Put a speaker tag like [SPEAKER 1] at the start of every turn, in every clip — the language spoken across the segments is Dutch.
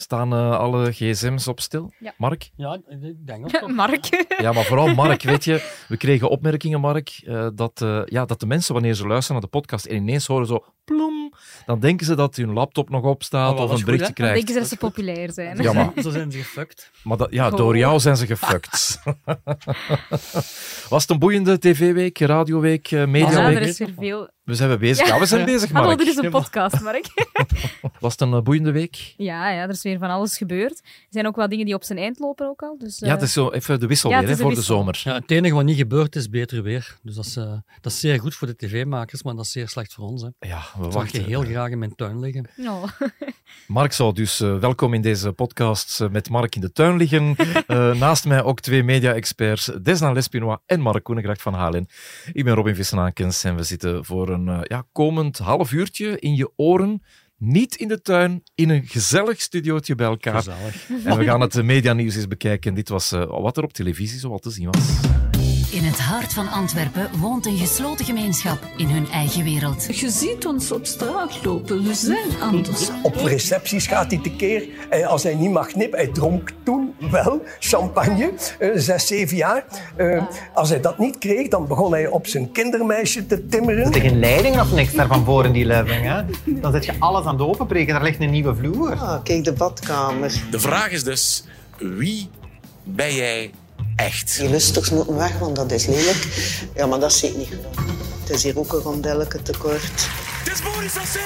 [SPEAKER 1] Staan eh, alle gsm's op stil?
[SPEAKER 2] Ja.
[SPEAKER 1] Mark?
[SPEAKER 3] Ja, ik denk ook.
[SPEAKER 2] Mark.
[SPEAKER 1] Ja, maar vooral Mark, weet je, we kregen opmerkingen, Mark, eh, dat, eh, ja, dat de mensen, wanneer ze luisteren naar de podcast en ineens horen zo ploem, dan denken ze dat hun laptop nog opstaat
[SPEAKER 3] Oh,
[SPEAKER 1] of een
[SPEAKER 3] is goed,
[SPEAKER 1] berichtje
[SPEAKER 3] hè?
[SPEAKER 2] Dan
[SPEAKER 1] krijgt.
[SPEAKER 2] denken ze dat ze populair zijn.
[SPEAKER 1] Ja, maar,
[SPEAKER 3] Zo zijn ze gefucked.
[SPEAKER 1] maar dat, ja,
[SPEAKER 2] Oh.
[SPEAKER 1] door jou zijn ze gefucked. Was het een boeiende tv-week, radioweek, eh,
[SPEAKER 2] Ja,
[SPEAKER 1] mediaweek?
[SPEAKER 2] er is weer veel.
[SPEAKER 1] We zijn bezig. Ja, we zijn bezig,
[SPEAKER 2] Hallo,
[SPEAKER 1] Mark.
[SPEAKER 2] dit is een podcast, Mark.
[SPEAKER 1] Was het een eh, boeiende week?
[SPEAKER 2] Ja, ja, er is weer van alles gebeurd. Er zijn ook wel dingen die op zijn eind lopen ook al. Dus,
[SPEAKER 1] Ja,
[SPEAKER 2] eh,
[SPEAKER 1] het is zo even de wissel
[SPEAKER 2] ja,
[SPEAKER 1] weer hè, voor
[SPEAKER 2] de
[SPEAKER 1] zomer.
[SPEAKER 3] Ja, het enige wat niet gebeurt is beter weer. Dus dat is, dat is zeer goed voor de tv-makers, maar dat is zeer slecht voor ons. Hè.
[SPEAKER 1] Ja, we
[SPEAKER 3] Ik
[SPEAKER 1] wachten.
[SPEAKER 3] heel graag in mijn tuin liggen.
[SPEAKER 2] oh.
[SPEAKER 1] Mark zou dus eh, welkom in deze podcast eh, met Mark in de tuin liggen. Eh, naast mij ook twee media-experts, Desna Lespinois en Mark Koenegracht van Halen. Ik ben Robin Vissenakens en we zitten voor een ja, komend half uurtje in je oren. Niet in de tuin, in een gezellig studiootje bij elkaar.
[SPEAKER 3] Gezellig.
[SPEAKER 1] En we gaan het medianieuws eens bekijken. Dit was eh, wat er op televisie zoal te zien was.
[SPEAKER 4] In het hart van Antwerpen woont een gesloten gemeenschap in hun eigen wereld.
[SPEAKER 5] Je ziet ons op straat lopen, we zijn anders.
[SPEAKER 6] Op recepties gaat hij tekeer. Eh, als hij niet mag knippen, hij dronk toen wel champagne, eh, zes, zeven jaar. Eh, als hij dat niet kreeg, dan begon hij op zijn kindermeisje te timmeren.
[SPEAKER 7] Er geen leidingen of niks daar van voor in die living. Hè? Dan zet je alles aan het openbreken. Daar ligt een nieuwe vloer.
[SPEAKER 8] Ah, kijk, de badkamer.
[SPEAKER 9] De vraag is dus, wie ben jij echt?
[SPEAKER 8] Die lusters moeten weg, want dat is lelijk. Ja, maar dat zeker niet gedaan. Het is hier ook een rondelletje tekort.
[SPEAKER 9] Het is Boris van!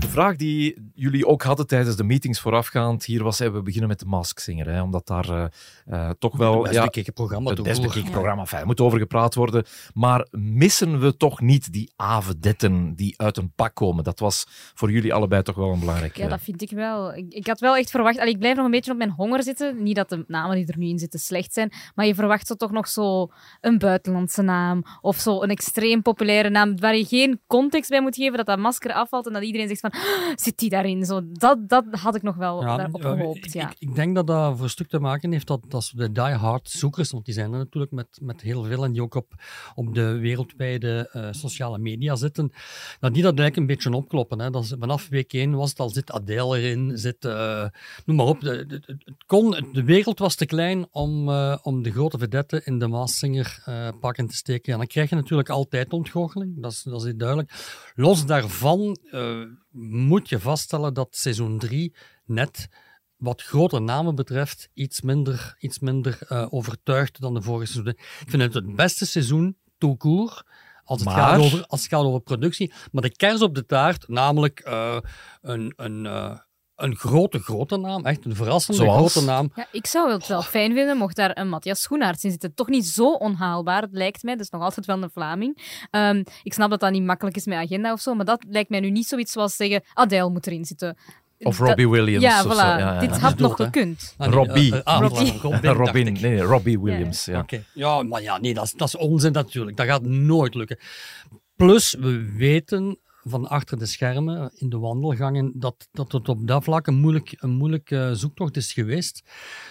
[SPEAKER 1] De vraag die jullie ook hadden tijdens de meetings voorafgaand, hier was, hè, we beginnen met de Mask Singer, hè, omdat daar eh, eh, toch wel...
[SPEAKER 3] Het best
[SPEAKER 1] ja,
[SPEAKER 3] bekeken programma.
[SPEAKER 1] het best bekeken programma, er moet over gepraat worden. Maar missen we toch niet die avedetten die uit een pak komen? Dat was voor jullie allebei toch wel een belangrijk...
[SPEAKER 2] Ja, dat vind ik wel. Ik, ik had wel echt verwacht... Allee, ik blijf nog een beetje op mijn honger zitten. Niet dat de namen die er nu in zitten slecht zijn, maar je verwacht zo toch nog zo een buitenlandse naam of zo een extreem populaire naam waar je geen context bij moet geven, dat dat masker afvalt en dat iedereen zegt van, "Ah, zit die daarin? Zo, dat, dat had ik nog wel daarop
[SPEAKER 3] ja,
[SPEAKER 2] gehoopt,
[SPEAKER 3] ik,
[SPEAKER 2] ja.
[SPEAKER 3] ik, ik denk dat dat voor een stuk te maken heeft dat, dat de die-hard zoekers, want die zijn er natuurlijk met, met heel veel en die ook op, op de wereldwijde eh, sociale media zitten, dat die dat eigenlijk een beetje opkloppen. Hè. Dat is, vanaf week 1 was het al, zit Adele erin, zit, eh, noem maar op. De, de, het kon, de wereld was te klein om, eh, om de grote vedette in de Maaszinger eh pakken te steken. Ja, dan krijg je natuurlijk altijd ontgoocheling, dat is, dat is duidelijk. Los daarvan eh, moet je vaststellen dat seizoen 3 net wat grote namen betreft iets minder, iets minder eh, overtuigd dan de vorige seizoen. Ik vind het het beste seizoen, tout court, als het,
[SPEAKER 1] Maar-
[SPEAKER 3] gaat over, als het gaat over productie. Maar de kers op de taart, namelijk eh, een, een, eh, een grote, grote naam, echt een verrassende
[SPEAKER 1] Zoals?
[SPEAKER 3] grote naam.
[SPEAKER 2] Ja, ik zou het wel fijn vinden mocht daar een Matthias Schoenaerts in zitten. Toch niet zo onhaalbaar, het lijkt mij. Dat is nog altijd wel een Vlaming. Ehm, ik snap dat dat niet makkelijk is met agenda of zo, maar dat lijkt mij nu niet zoiets zoals zeggen Adele moet erin zitten.
[SPEAKER 1] Of
[SPEAKER 2] Dat-
[SPEAKER 1] Robbie Williams.
[SPEAKER 2] Ja,
[SPEAKER 1] of
[SPEAKER 2] voilà.
[SPEAKER 1] zo, ja, ja,
[SPEAKER 2] Dit
[SPEAKER 1] ja.
[SPEAKER 2] had nog gekund.
[SPEAKER 3] Ah, nee,
[SPEAKER 1] Robbie.
[SPEAKER 3] ah,
[SPEAKER 2] Robbie.
[SPEAKER 3] Robin,
[SPEAKER 1] Robin, nee, nee, Robbie Williams. Ja,
[SPEAKER 3] Oké. Ja, maar ja, nee, dat is, dat is onzin natuurlijk. Dat gaat nooit lukken. Plus, we weten van achter de schermen in de wandelgangen dat, dat het op dat vlak een moeilijk, een moeilijk eh, zoektocht is geweest.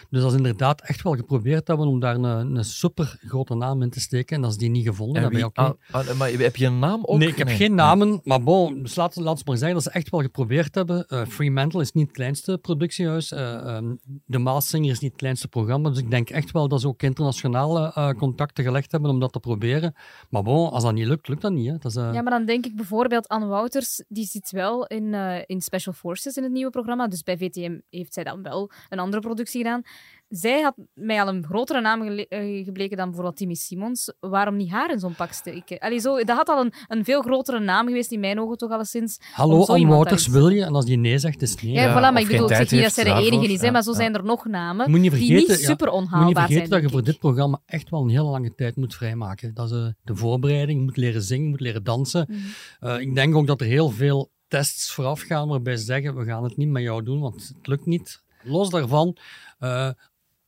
[SPEAKER 3] Dus dat is inderdaad echt wel geprobeerd hebben om daar een, een super grote naam in te steken. En als die niet gevonden
[SPEAKER 1] En wie, ah, ah, maar heb je een naam ook?
[SPEAKER 3] Nee, ik heb geen namen, maar bon, dus laat, laat maar zeggen dat ze echt wel geprobeerd hebben. Eh Fremantle is niet het kleinste productiehuis. eh, ehm, de Maasinger is niet het kleinste programma. Dus ik denk echt wel dat ze ook internationale eh, contacten gelegd hebben om dat te proberen. Maar bon, als dat niet lukt, lukt dat niet. Hè. Dat is, eh,
[SPEAKER 2] Ja, maar dan denk ik bijvoorbeeld aan Wouters, die zit wel in, eh, in Special Forces in het nieuwe programma. Dus bij VTM heeft zij dan wel een andere productie gedaan. Zij had mij al een grotere naam eh, gebleken dan bijvoorbeeld Timmy Simons. Waarom niet haar in zo'n pak steken? Allee, zo, dat had al een, een veel grotere naam geweest, in mijn ogen toch alleszins.
[SPEAKER 3] Hallo,
[SPEAKER 2] iemand
[SPEAKER 3] Wouters, wil je? En als die nee zegt, is het nee.
[SPEAKER 2] Ja,
[SPEAKER 1] Ja,
[SPEAKER 2] voilà, maar ik bedoel, ik zeg niet dat zij de enige is,
[SPEAKER 1] Ja,
[SPEAKER 2] maar zo
[SPEAKER 1] ja.
[SPEAKER 2] zijn er nog namen
[SPEAKER 3] Moet je niet
[SPEAKER 2] die niet
[SPEAKER 3] ja,
[SPEAKER 2] super
[SPEAKER 3] Moet je niet
[SPEAKER 2] onhaalbaar
[SPEAKER 3] vergeten
[SPEAKER 2] zijn.
[SPEAKER 3] dat je voor dit programma echt wel een hele lange tijd moet vrijmaken. Dat is eh, de voorbereiding, je moet leren zingen, je moet leren dansen.
[SPEAKER 2] Mhm.
[SPEAKER 3] Eh, ik denk ook dat er heel veel tests vooraf gaan waarbij ze zeggen, we gaan het niet met jou doen, want het lukt niet. Los daarvan, eh,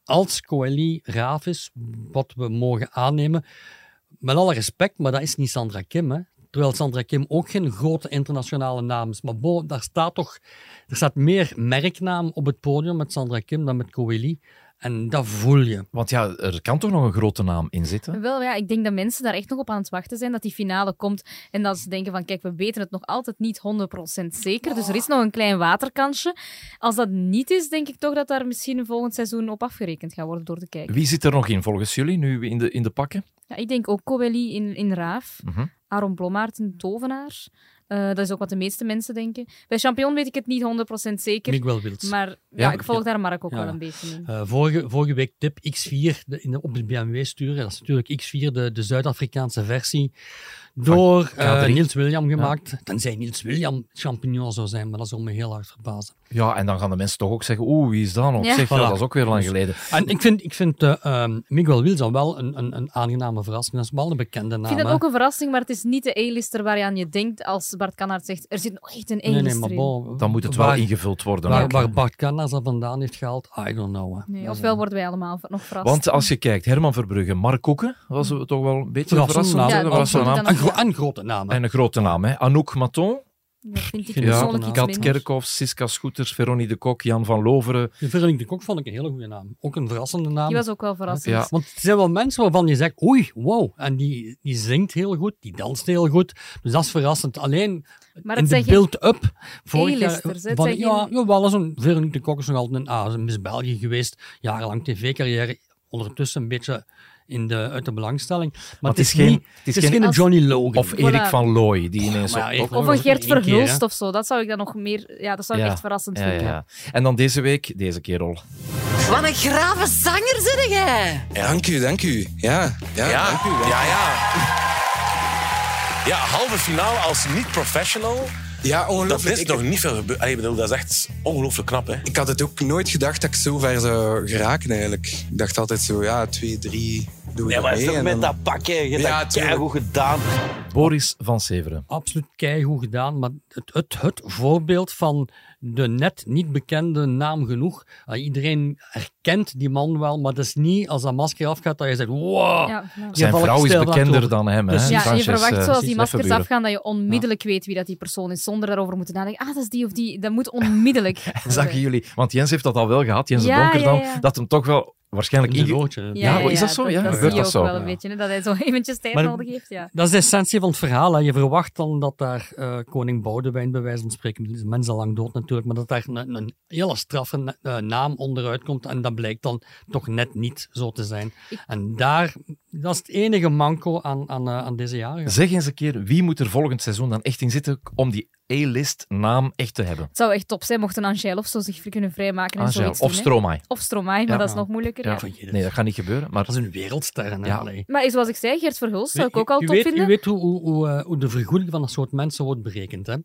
[SPEAKER 3] als Coeli raaf is, wat we mogen aannemen, met alle respect, maar dat is niet Sandra Kim, hè. Terwijl Sandra Kim ook geen grote internationale naam is. Maar bo, daar staat toch er staat meer merknaam op het podium met Sandra Kim dan met Coeli. En dat voel je.
[SPEAKER 1] Want ja, er kan toch nog een grote naam in zitten?
[SPEAKER 2] Wel, ja, ik denk dat mensen daar echt nog op aan het wachten zijn dat die finale komt. En dat ze denken van, kijk, we weten het nog altijd niet 100% zeker. Dus er is nog een klein waterkansje. Als dat niet is, denk ik toch dat daar misschien volgend seizoen op afgerekend gaat worden door de kijker.
[SPEAKER 1] Wie zit er nog in volgens jullie nu in de, in de pakken?
[SPEAKER 2] Ja, ik denk ook Coeli in, in Raaf.
[SPEAKER 1] Mhm.
[SPEAKER 2] Aaron Blommaert in Tovenaar. Eh, dat is ook wat de meeste mensen denken. Bij Champion weet ik het niet 100% zeker. Maar ja,
[SPEAKER 1] Ja,
[SPEAKER 2] ik volg
[SPEAKER 3] ja.
[SPEAKER 2] daar Mark ook
[SPEAKER 3] Ja.
[SPEAKER 2] wel een beetje in.
[SPEAKER 3] Eh, vorige, vorige week tip X4 de, in de, op de BMW sturen. Dat is natuurlijk X4, de, de Zuid-Afrikaanse versie. Door eh,
[SPEAKER 1] K3.
[SPEAKER 3] Niels William gemaakt. Tenzij Niels William champignon zou zijn, maar dat zou me heel hard verbazen.
[SPEAKER 1] Ja, en dan gaan de mensen toch ook zeggen, oeh, wie is dat nog?
[SPEAKER 2] Ja.
[SPEAKER 1] Zeg, ja,
[SPEAKER 3] Voilà.
[SPEAKER 1] dat is ook weer lang geleden.
[SPEAKER 3] En ik vind, ik vind eh, ehm, Miguel Wilds dan wel een, een, een aangename verrassing. Dat is wel een bekende naam.
[SPEAKER 2] Ik vind dat ook een verrassing, maar het is niet de A-lister waar je aan je denkt als Bart Kannaert zegt, er zit nog echt een
[SPEAKER 3] Nee, nee, maar bon,
[SPEAKER 1] Dan moet het wel ingevuld worden.
[SPEAKER 3] waar, waar Bart Kannaert dat vandaan heeft gehaald, I don't know. hè.
[SPEAKER 2] Nee, ofwel
[SPEAKER 3] een-
[SPEAKER 2] worden wij allemaal nog verrast.
[SPEAKER 1] Want als je kijkt, Herman Verbrugge, Mark Koeken, was het toch wel een beetje een
[SPEAKER 3] Verrassende
[SPEAKER 1] verrassend.
[SPEAKER 3] naam.
[SPEAKER 2] Ja,
[SPEAKER 1] Dat was
[SPEAKER 2] absoluut.
[SPEAKER 1] een naam.
[SPEAKER 2] Dan
[SPEAKER 3] En,
[SPEAKER 2] nog-
[SPEAKER 3] gro- en grote namen.
[SPEAKER 1] En een grote naam, hè? Anouk Maton,
[SPEAKER 2] Dat vind ik
[SPEAKER 3] Ja,
[SPEAKER 2] persoonlijk
[SPEAKER 3] ja,
[SPEAKER 2] iets
[SPEAKER 1] Kat
[SPEAKER 2] minder.
[SPEAKER 1] Kerkhoff, Siska Scooters, Veronique de Kok, Jan van Loveren.
[SPEAKER 3] Veronique de Kok vond ik een hele goede naam. Ook een verrassende naam.
[SPEAKER 2] Die was ook wel verrassend.
[SPEAKER 1] Ja.
[SPEAKER 3] Want er zijn wel mensen waarvan je zegt, oei, wow. En die, die zingt heel goed, die danst heel goed. Dus dat is verrassend. Alleen
[SPEAKER 2] Maar
[SPEAKER 3] in
[SPEAKER 2] het
[SPEAKER 3] de build-up vorig jaar... Van- Ja,
[SPEAKER 2] geen-
[SPEAKER 3] jawel, zo'n Veronique de Kok is nog altijd een A. Ze is een Miss België geweest, jarenlang tv-carrière. Ondertussen een beetje in de, uit de belangstelling. Maar,
[SPEAKER 1] het is geen-
[SPEAKER 3] niet-
[SPEAKER 1] het is
[SPEAKER 3] het is
[SPEAKER 1] geen-
[SPEAKER 3] geen Johnny Logan.
[SPEAKER 1] Of Erik
[SPEAKER 2] Voilà.
[SPEAKER 1] van Looy, die ineens op-
[SPEAKER 2] Of een Gert
[SPEAKER 3] keer.
[SPEAKER 2] Verhulst of zo. Dat zou ik dan nog meer... Ja, dat zou ik
[SPEAKER 1] Ja.
[SPEAKER 2] echt verrassend
[SPEAKER 1] Ja,
[SPEAKER 2] vinden.
[SPEAKER 1] ja. En dan deze week, deze kerel.
[SPEAKER 10] Wat een grave zanger zit jij!
[SPEAKER 11] Dank u, dank u. Ja, ja,
[SPEAKER 9] Ja,
[SPEAKER 11] dank u. dank
[SPEAKER 9] ja, ja. Ja, halve finale als niet-professional.
[SPEAKER 11] Ja,
[SPEAKER 9] Dat
[SPEAKER 11] ongelooflijk.
[SPEAKER 9] is
[SPEAKER 11] Ik-
[SPEAKER 9] nog niet veel gebeurd. Ik bedoel, dat is echt ongelooflijk knap, hè?
[SPEAKER 11] Ik had het ook nooit gedacht dat ik zo ver zou geraken, eigenlijk. Ik dacht altijd zo, ja, twee, drie, doe
[SPEAKER 12] Ja,
[SPEAKER 11] ik
[SPEAKER 12] maar
[SPEAKER 11] mee.
[SPEAKER 12] toch met
[SPEAKER 11] dan-
[SPEAKER 12] dat pakje, je hebt
[SPEAKER 11] Ja,
[SPEAKER 12] dat gedaan.
[SPEAKER 1] Boris van Severen.
[SPEAKER 3] absoluut keigoed gedaan, maar het, het, het voorbeeld van de net niet bekende naam genoeg. Uh, iedereen herkent die man wel, maar het is niet als dat masker afgaat dat je zegt, wow.
[SPEAKER 2] Ja, voilà.
[SPEAKER 1] Zijn vrouw is bekender dan hem, hè?
[SPEAKER 3] Precies.
[SPEAKER 2] Ja, je verwacht
[SPEAKER 1] eh,
[SPEAKER 2] zoals die maskers afgaan, dat je onmiddellijk weet wie dat die persoon is, zonder daarover moeten nadenken. Ah, dat is die of die. Dat moet onmiddellijk.
[SPEAKER 1] Zagen jullie, want Jens heeft dat al wel gehad, Jens de
[SPEAKER 2] Ja,
[SPEAKER 1] Donker
[SPEAKER 2] ja,
[SPEAKER 1] dan,
[SPEAKER 2] ja.
[SPEAKER 1] dat hem toch wel waarschijnlijk
[SPEAKER 3] Een
[SPEAKER 1] inge-. Ja, is dat zo? Ja,
[SPEAKER 2] dat,
[SPEAKER 1] gebeurt
[SPEAKER 2] zie je
[SPEAKER 1] dat
[SPEAKER 2] ook
[SPEAKER 1] zo?
[SPEAKER 2] wel een beetje, hè, dat hij zo eventjes tijd
[SPEAKER 3] Maar-
[SPEAKER 2] nodig heeft. Ja.
[SPEAKER 3] Dat is de essentie van het verhaal. Hè. Je verwacht dan dat daar eh, koning Boudewijn, bij wijze van spreken, mensen lang dood natuurlijk, maar dat daar een, een hele straffe eh, naam onderuit komt en dat blijkt dan toch net niet zo te zijn. En daar, dat is het enige manco aan, aan, eh, aan deze jaren.
[SPEAKER 1] Zeg eens een keer, wie moet er volgend seizoen dan echt in zitten om die A-list naam echt te hebben?
[SPEAKER 2] Het zou echt top zijn mochten Angel of zo zich kunnen vrijmaken. En zoiets
[SPEAKER 1] of. Stromae.
[SPEAKER 2] Of Stromae, maar
[SPEAKER 1] Ja.
[SPEAKER 2] dat is nog moeilijker.
[SPEAKER 1] Ja.
[SPEAKER 2] Ja.
[SPEAKER 1] Nee, dat gaat niet gebeuren. Maar
[SPEAKER 3] Dat is een wereldster. hè. Allee.
[SPEAKER 2] Maar zoals ik zei, Gert Verhulst zou ik ook al
[SPEAKER 3] u
[SPEAKER 2] top
[SPEAKER 3] weet,
[SPEAKER 2] vinden.
[SPEAKER 3] U weet hoe, hoe, hoe, eh, hoe de vergoeding van dat soort mensen wordt berekend. Hè?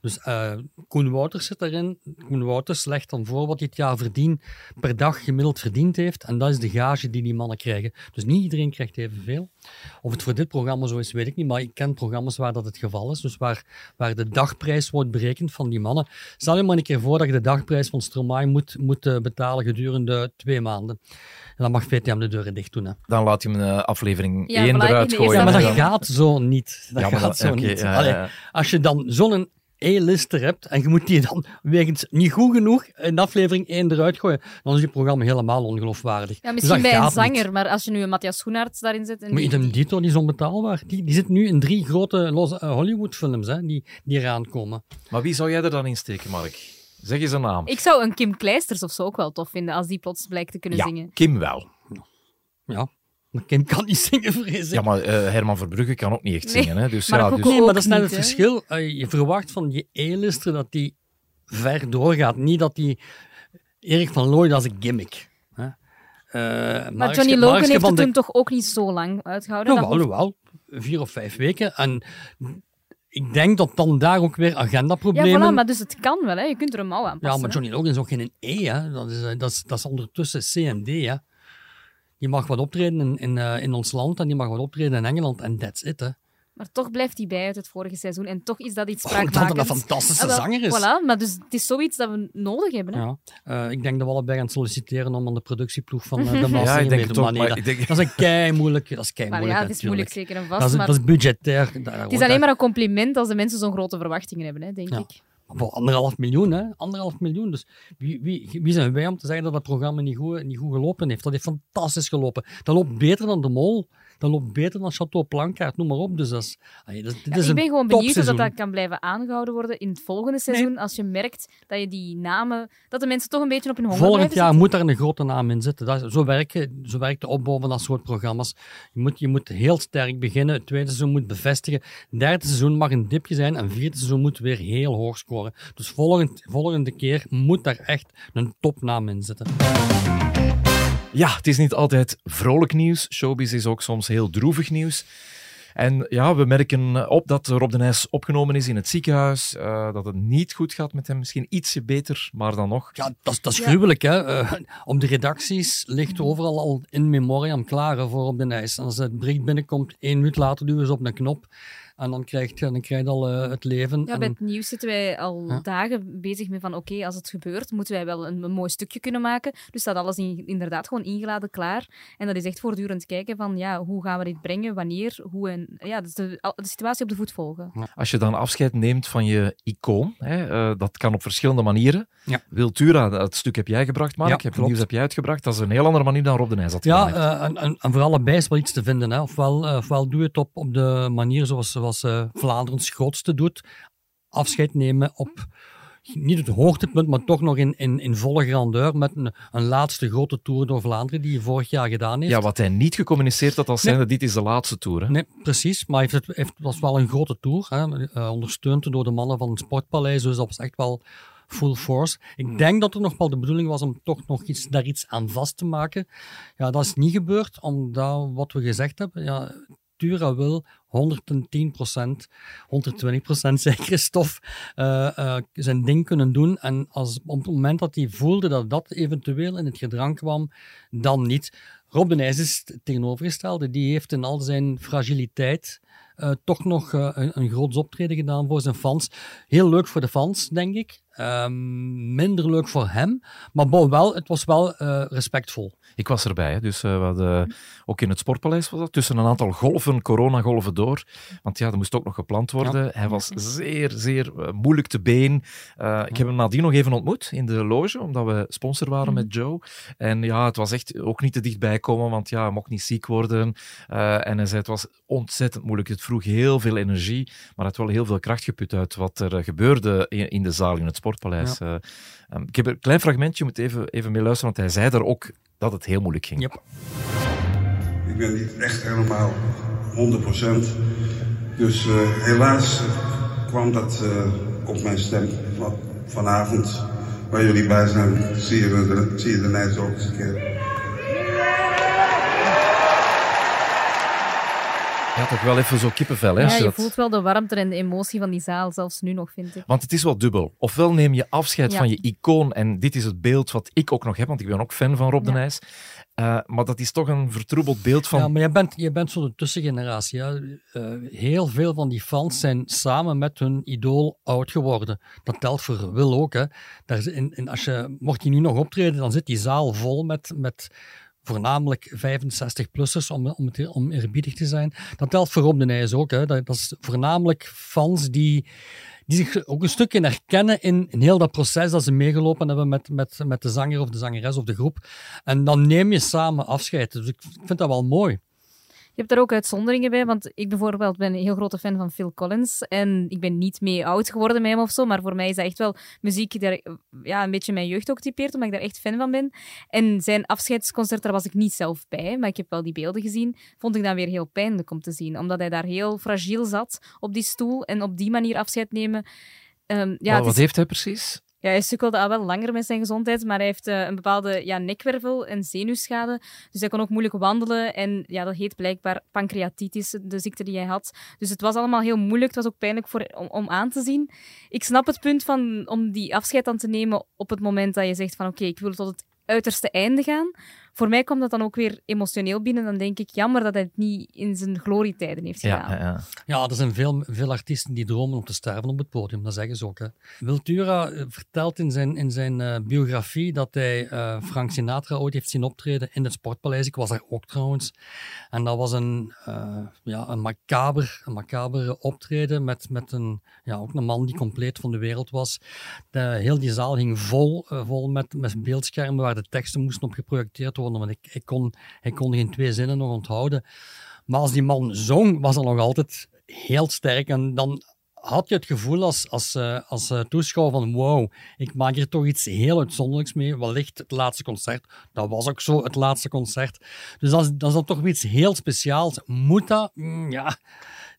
[SPEAKER 3] Dus eh, Koen Wouters zit erin. Koen Wouters legt dan voor wat hij het jaar verdien, per dag gemiddeld verdiend heeft. En dat is de gage die die mannen krijgen. Dus niet iedereen krijgt evenveel. Of het voor dit programma zo is, weet ik niet. Maar ik ken programma's waar dat het geval is. Dus waar, waar de dagprijs wordt berekend van die mannen. Stel je maar een keer voor dat je de dagprijs van Stromae moet, moet eh, betalen gedurende twee maanden. En dan mag VTM de deuren dicht doen. Hè.
[SPEAKER 1] dan laat je hem eh, aflevering
[SPEAKER 2] Ja,
[SPEAKER 1] 1
[SPEAKER 2] voilà,
[SPEAKER 1] eruit gooien.
[SPEAKER 3] Ja, maar dat gaat zo niet. Dat
[SPEAKER 1] Ja,
[SPEAKER 3] gaat
[SPEAKER 1] dat-
[SPEAKER 3] zo niet.
[SPEAKER 1] ja, ja,
[SPEAKER 3] Allee,
[SPEAKER 1] ja.
[SPEAKER 3] Als je dan zo'n A-lister hebt en je moet die dan wegens niet goed genoeg in aflevering 1 eruit gooien, dan is je programma helemaal ongeloofwaardig.
[SPEAKER 2] Ja,
[SPEAKER 3] Dus
[SPEAKER 2] misschien bij een
[SPEAKER 3] niet.
[SPEAKER 2] zanger, maar als je nu een Matthias Schoenaerts daarin zet... En
[SPEAKER 3] Maar
[SPEAKER 2] die-
[SPEAKER 3] dito, die is onbetaalbaar. Die, die zit nu in drie grote losse, eh, Hollywood-films hè, die, die eraan komen.
[SPEAKER 1] Maar wie zou jij er dan in steken, Mark? Zeg eens een naam.
[SPEAKER 2] Ik zou een Kim Kleisters of zo ook wel tof vinden, als die plots blijkt te kunnen
[SPEAKER 1] ja,
[SPEAKER 2] zingen.
[SPEAKER 1] Kim wel.
[SPEAKER 3] Ja, maar Kim kan niet zingen, vrees ik.
[SPEAKER 1] Ja, maar eh, Herman Verbrugge kan ook niet echt
[SPEAKER 2] Nee,
[SPEAKER 1] zingen. Hè? Dus,
[SPEAKER 2] maar
[SPEAKER 1] ja, dus,
[SPEAKER 3] Nee, maar dat is net
[SPEAKER 2] niet,
[SPEAKER 3] het verschil. Eh, je verwacht van die A-lister dat die ver doorgaat. Niet dat die Erik van Looy, dat is een gimmick. Hè. Eh,
[SPEAKER 2] Maar
[SPEAKER 3] Mariske-
[SPEAKER 2] Johnny Logan
[SPEAKER 3] Mariske
[SPEAKER 2] heeft
[SPEAKER 3] van
[SPEAKER 2] het
[SPEAKER 3] de
[SPEAKER 2] toen toch ook niet zo lang uitgehouden. Dat
[SPEAKER 3] Jawel,
[SPEAKER 2] hoeft-
[SPEAKER 3] jawel. Vier of vijf weken. En ik denk dat dan daar ook weer
[SPEAKER 2] Ja,
[SPEAKER 3] agendaproblemen...
[SPEAKER 2] voilà, maar dus het kan wel, hè. je kunt er een mouw aan
[SPEAKER 3] Ja,
[SPEAKER 2] passen.
[SPEAKER 3] maar
[SPEAKER 2] hè.
[SPEAKER 3] Johnny Logan is ook geen E, hè. Dat, is, dat, is, dat is ondertussen CMD, hè. Die mag wat optreden in, in, eh, in ons land en die mag wat optreden in Engeland en that's it, hè.
[SPEAKER 2] Maar toch blijft hij bij uit het vorige seizoen en toch is dat iets
[SPEAKER 3] Oh,
[SPEAKER 2] spraakmakends.
[SPEAKER 3] hij een fantastische
[SPEAKER 2] Ah,
[SPEAKER 3] zanger is.
[SPEAKER 2] Voilà, maar dus het is zoiets dat we nodig hebben. Hè.
[SPEAKER 3] Ja. Eh, ik denk dat we allebei gaan solliciteren om aan de productieploeg van eh, de Maas
[SPEAKER 1] Ja, ik
[SPEAKER 3] mee
[SPEAKER 1] denk
[SPEAKER 3] te
[SPEAKER 1] het ook,
[SPEAKER 3] doen. Maar nee, dat,
[SPEAKER 1] ik denk-
[SPEAKER 3] dat is een kei moeilijk. Dat is kei
[SPEAKER 2] Maar
[SPEAKER 3] moeilijk,
[SPEAKER 2] ja, het is moeilijk zeker en vast.
[SPEAKER 3] Dat is,
[SPEAKER 2] maar
[SPEAKER 3] dat is budgetair. daar
[SPEAKER 2] het is alleen
[SPEAKER 3] daar-
[SPEAKER 2] maar een compliment als de mensen zo'n grote verwachtingen hebben, hè, denk
[SPEAKER 3] Ja.
[SPEAKER 2] ik.
[SPEAKER 3] Anderhalf miljoen, hè? Anderhalf miljoen. Dus wie, wie, wie zijn wij om te zeggen dat dat programma niet goed, niet goed gelopen heeft? Dat heeft fantastisch gelopen. Dat loopt beter dan De Mol. Dat loopt beter dan Chateau Plankaart, noem maar op. Dus dat is, allee, dat, dit
[SPEAKER 2] Ja,
[SPEAKER 3] is
[SPEAKER 2] ik ben gewoon benieuwd of dat, dat kan blijven aangehouden worden in het volgende seizoen. Als je merkt dat je die namen, dat de mensen toch een beetje op hun honger
[SPEAKER 3] Volgend jaar
[SPEAKER 2] zitten.
[SPEAKER 3] moet daar een grote naam in zitten. Dat zo, werken, zo werkt de opbouw van dat soort programma's. Je moet, je moet heel sterk beginnen. Het tweede seizoen moet bevestigen. Het derde seizoen mag een dipje zijn. En het vierde seizoen moet weer heel hoog scoren. Dus volgend, volgende keer moet daar echt een topnaam in zitten.
[SPEAKER 1] Ja, het is niet altijd vrolijk nieuws. Showbiz is ook soms heel droevig nieuws. En ja, we merken op dat Rob de Nijs opgenomen is in het ziekenhuis. eh, dat het niet goed gaat met hem. Misschien ietsje beter, maar dan nog.
[SPEAKER 3] Ja, dat, is- dat is gruwelijk. Hè? Eh, op de redacties ligt overal al in memoriam klaar voor op de ijs. En als het bericht binnenkomt, één minuut later duwen ze op een knop. En dan krijg je, dan krijg je al eh, het leven.
[SPEAKER 2] Ja,
[SPEAKER 3] en,
[SPEAKER 2] bij het nieuws zitten wij al
[SPEAKER 3] Ja.
[SPEAKER 2] dagen bezig met van oké, als het gebeurt, moeten wij wel een, een mooi stukje kunnen maken. Dus staat alles in- inderdaad gewoon ingeladen klaar. En dat is echt voortdurend kijken van ja, hoe gaan we dit brengen, wanneer, hoe en ja, dus de, de situatie op de voet volgen.
[SPEAKER 1] Als je dan afscheid neemt van je icoon, hè, eh, dat kan op verschillende manieren.
[SPEAKER 3] Ja.
[SPEAKER 1] Wiltura, dat stuk heb jij gebracht, Mark.
[SPEAKER 3] Ja,
[SPEAKER 1] heb, het
[SPEAKER 3] klopt.
[SPEAKER 1] nieuws heb jij uitgebracht. Dat is een heel andere manier dan Rob de Nijs had
[SPEAKER 3] Ja, eh, en, en, en voor allebei is wel iets te vinden. Hè. Ofwel, ofwel doe je het op, op de manier zoals, zoals eh, Vlaanderens grootste doet. Afscheid nemen op niet het hoogtepunt, maar toch nog in, in, in volle grandeur met een, een laatste grote tour door Vlaanderen die hij vorig jaar gedaan heeft.
[SPEAKER 1] Ja, wat hij niet gecommuniceerd had als
[SPEAKER 3] Nee.
[SPEAKER 1] zijnde, dit is de laatste tour. Hè?
[SPEAKER 3] Nee, precies. Maar het was wel een grote tour. Hè, eh, ondersteund door de mannen van het Sportpaleis. Dus dat was echt wel full force. Ik denk dat er nog wel de bedoeling was om toch nog iets, daar iets aan vast te maken. Ja, dat is niet gebeurd, omdat wat we gezegd hebben. Ja, Tura wil 110% 120% zeker stof eh, eh, zijn ding kunnen doen. En als, op het moment dat hij voelde dat dat eventueel in het gedrang kwam, dan niet. Rob de Nijs is het tegenovergestelde. Die heeft in al zijn fragiliteit eh, toch nog een, een groot optreden gedaan voor zijn fans. Heel leuk voor de fans, denk ik. Ehm, minder leuk voor hem. Maar bon, wel, het was wel eh, respectvol.
[SPEAKER 1] Ik was erbij, hè. dus eh, we hadden, ook in het Sportpaleis was dat, tussen een aantal golven, coronagolven door. Want ja, er moest ook nog gepland worden. Hij was zeer, zeer eh, moeilijk te been. Ik heb hem nadien nog even ontmoet in de loge, omdat we sponsor waren met Joe. En ja, het was echt ook niet te dichtbij komen, want ja, hij mocht niet ziek worden. En hij zei, het was ontzettend moeilijk. Het vroeg heel veel energie, maar hij had wel heel veel kracht geput uit wat er gebeurde in, in de zaal, in het Sportpaleis.
[SPEAKER 3] Ja.
[SPEAKER 1] Eh, ehm, ik heb een klein fragmentje, je moet even, even mee luisteren, want hij zei daar ook dat het heel moeilijk ging.
[SPEAKER 12] Ik ben niet echt helemaal 100%. Dus eh, helaas eh, kwam dat eh, op mijn stem van, vanavond. Waar jullie bij zijn, zie je de, zie je de Nijs ook eens een keer.
[SPEAKER 1] Ja, toch wel even zo kippenvel, hè?
[SPEAKER 2] Ja,
[SPEAKER 1] je
[SPEAKER 2] je
[SPEAKER 1] dat-
[SPEAKER 2] voelt wel de warmte en de emotie van die zaal, zelfs nu nog, vind ik.
[SPEAKER 1] Want het is wel dubbel. Ofwel neem je afscheid
[SPEAKER 2] Ja.
[SPEAKER 1] van je icoon, en dit is het beeld wat ik ook nog heb, want ik ben ook fan van Rob de. Nijs. Eh, maar dat is toch een vertroebeld beeld van...
[SPEAKER 3] Ja, maar jij bent, jij bent zo'n tussengeneratie. Ja. Eh, heel veel van die fans zijn samen met hun idool oud geworden. Dat telt voor Wil ook. Hè. Daar, is- in, in, als je, mocht hij nu nog optreden, dan zit die zaal vol met, met voornamelijk 65-plussers, om, om, om eerbiedig te zijn. Dat telt voor Rob de Nijs ook. Hè. Dat, dat is voornamelijk fans die, die zich ook een stukje herkennen in, in heel dat proces dat ze meegelopen hebben met, met, met de zanger of de zangeres of de groep. En dan neem je samen afscheid. Dus ik vind dat wel mooi.
[SPEAKER 2] Je hebt daar ook uitzonderingen bij, want ik bijvoorbeeld ben een heel grote fan van Phil Collins. En ik ben niet mee oud geworden met hem of zo, maar voor mij is dat echt wel muziek die daar, ja, een beetje mijn jeugd ook typeert, omdat ik daar echt fan van ben. En zijn afscheidsconcert, daar was ik niet zelf bij, maar ik heb wel die beelden gezien. Vond ik dan weer heel pijnlijk om te zien, omdat hij daar heel fragiel zat op die stoel en op die manier afscheid nemen. Ehm, ja,
[SPEAKER 1] wat heeft hij precies?
[SPEAKER 2] Ja, hij sukkelde al wel langer met zijn gezondheid, maar hij heeft eh, een bepaalde ja, nekwervel- en zenuwschade. Dus hij kon ook moeilijk wandelen. En ja, dat heet blijkbaar pancreatitis, de ziekte die hij had. Dus het was allemaal heel moeilijk. Het was ook pijnlijk voor, om, om aan te zien. Ik snap het punt van, om die afscheid dan te nemen op het moment dat je zegt van oké, ik wil tot het uiterste einde gaan. Voor mij komt dat dan ook weer emotioneel binnen. Dan denk ik, jammer dat hij het niet in zijn glorietijden heeft gedaan.
[SPEAKER 1] Ja, ja.
[SPEAKER 3] Ja, er zijn veel, veel artiesten die dromen om te sterven op het podium, dat zeggen ze ook. Hè. Wiltura eh, vertelt in zijn, in zijn eh, biografie dat hij eh, Frank Sinatra ooit heeft zien optreden in het Sportpaleis. Ik was daar ook trouwens. En dat was een, uh, ja, een, macaber, een macaber optreden met, met een, ja, ook een man die compleet van de wereld was. De, heel die zaal hing vol, vol met, met beeldschermen waar de teksten moesten op geprojecteerd worden, want ik, ik, kon, ik kon geen twee zinnen nog onthouden. Maar als die man zong, was dat nog altijd heel sterk. En dan had je het gevoel als, als, uh, als uh, toeschouwer van wow, ik maak hier toch iets heel uitzonderlijks mee. Wellicht het laatste concert. Dat was ook zo, het laatste concert. Dus dat is, dat is dan toch iets heel speciaals. Moet dat? Mm, ja,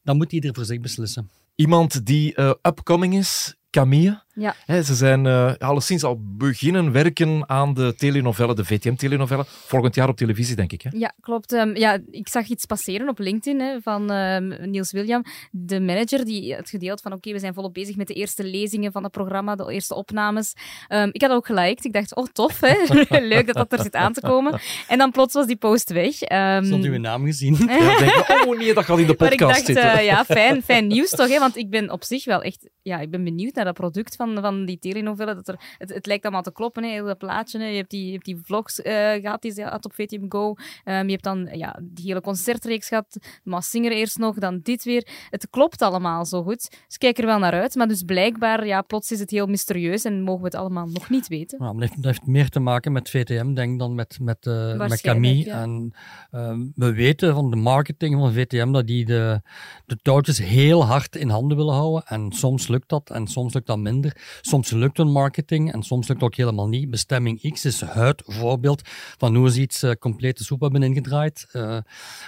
[SPEAKER 3] dan moet ieder voor zich beslissen.
[SPEAKER 1] Iemand die uh, upcoming is, Camille.
[SPEAKER 2] Ja.
[SPEAKER 1] ze zijn uh, alleszins al beginnen werken aan de telenovelle, de VTM-telenovelle. Volgend jaar op televisie, denk ik. Hè?
[SPEAKER 2] Ja, klopt. Um, ja, ik zag iets passeren op LinkedIn hè, van um, Niels William, de manager, die het gedeeld van oké, okay, we zijn volop bezig met de eerste lezingen van het programma, de eerste opnames. Um, ik had ook geliked. Ik dacht, oh tof, hè? leuk dat dat er zit aan te komen. En dan plots was die post weg. Um,
[SPEAKER 3] u uw naam gezien?
[SPEAKER 1] ja, denk oh nee, dat gaat in de podcast
[SPEAKER 2] maar ik dacht,
[SPEAKER 1] zitten.
[SPEAKER 2] Uh, ja, fijn, fijn nieuws toch, hè? want ik ben op zich wel echt, ja, ik ben benieuwd naar dat product van, van die telenovelle. Dat er, het, het lijkt allemaal te kloppen, hè, heel dat plaatje. Hè. Je, hebt die, je hebt die vlogs uh, gehad die ze had op VTM Go. Um, je hebt dan ja, die hele concertreeks gehad. Mas Singer eerst nog, dan dit weer. Het klopt allemaal zo goed. Dus kijk er wel naar uit. Maar dus blijkbaar, ja, plots is het heel mysterieus en mogen we het allemaal nog niet weten.
[SPEAKER 3] Ja, dat, heeft, meer te maken met VTM, denk ik, dan met, met, uh, met Camille.
[SPEAKER 2] Ja.
[SPEAKER 3] En uh, we weten van de marketing van VTM dat die de, de touwtjes heel hard in handen willen houden. En soms lukt dat en soms lukt dat minder. Soms lukt hun marketing en soms lukt het ook helemaal niet. Bestemming X is het voorbeeld van hoe ze iets uh, complete soep hebben ingedraaid. Uh,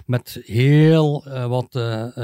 [SPEAKER 3] met heel uh, wat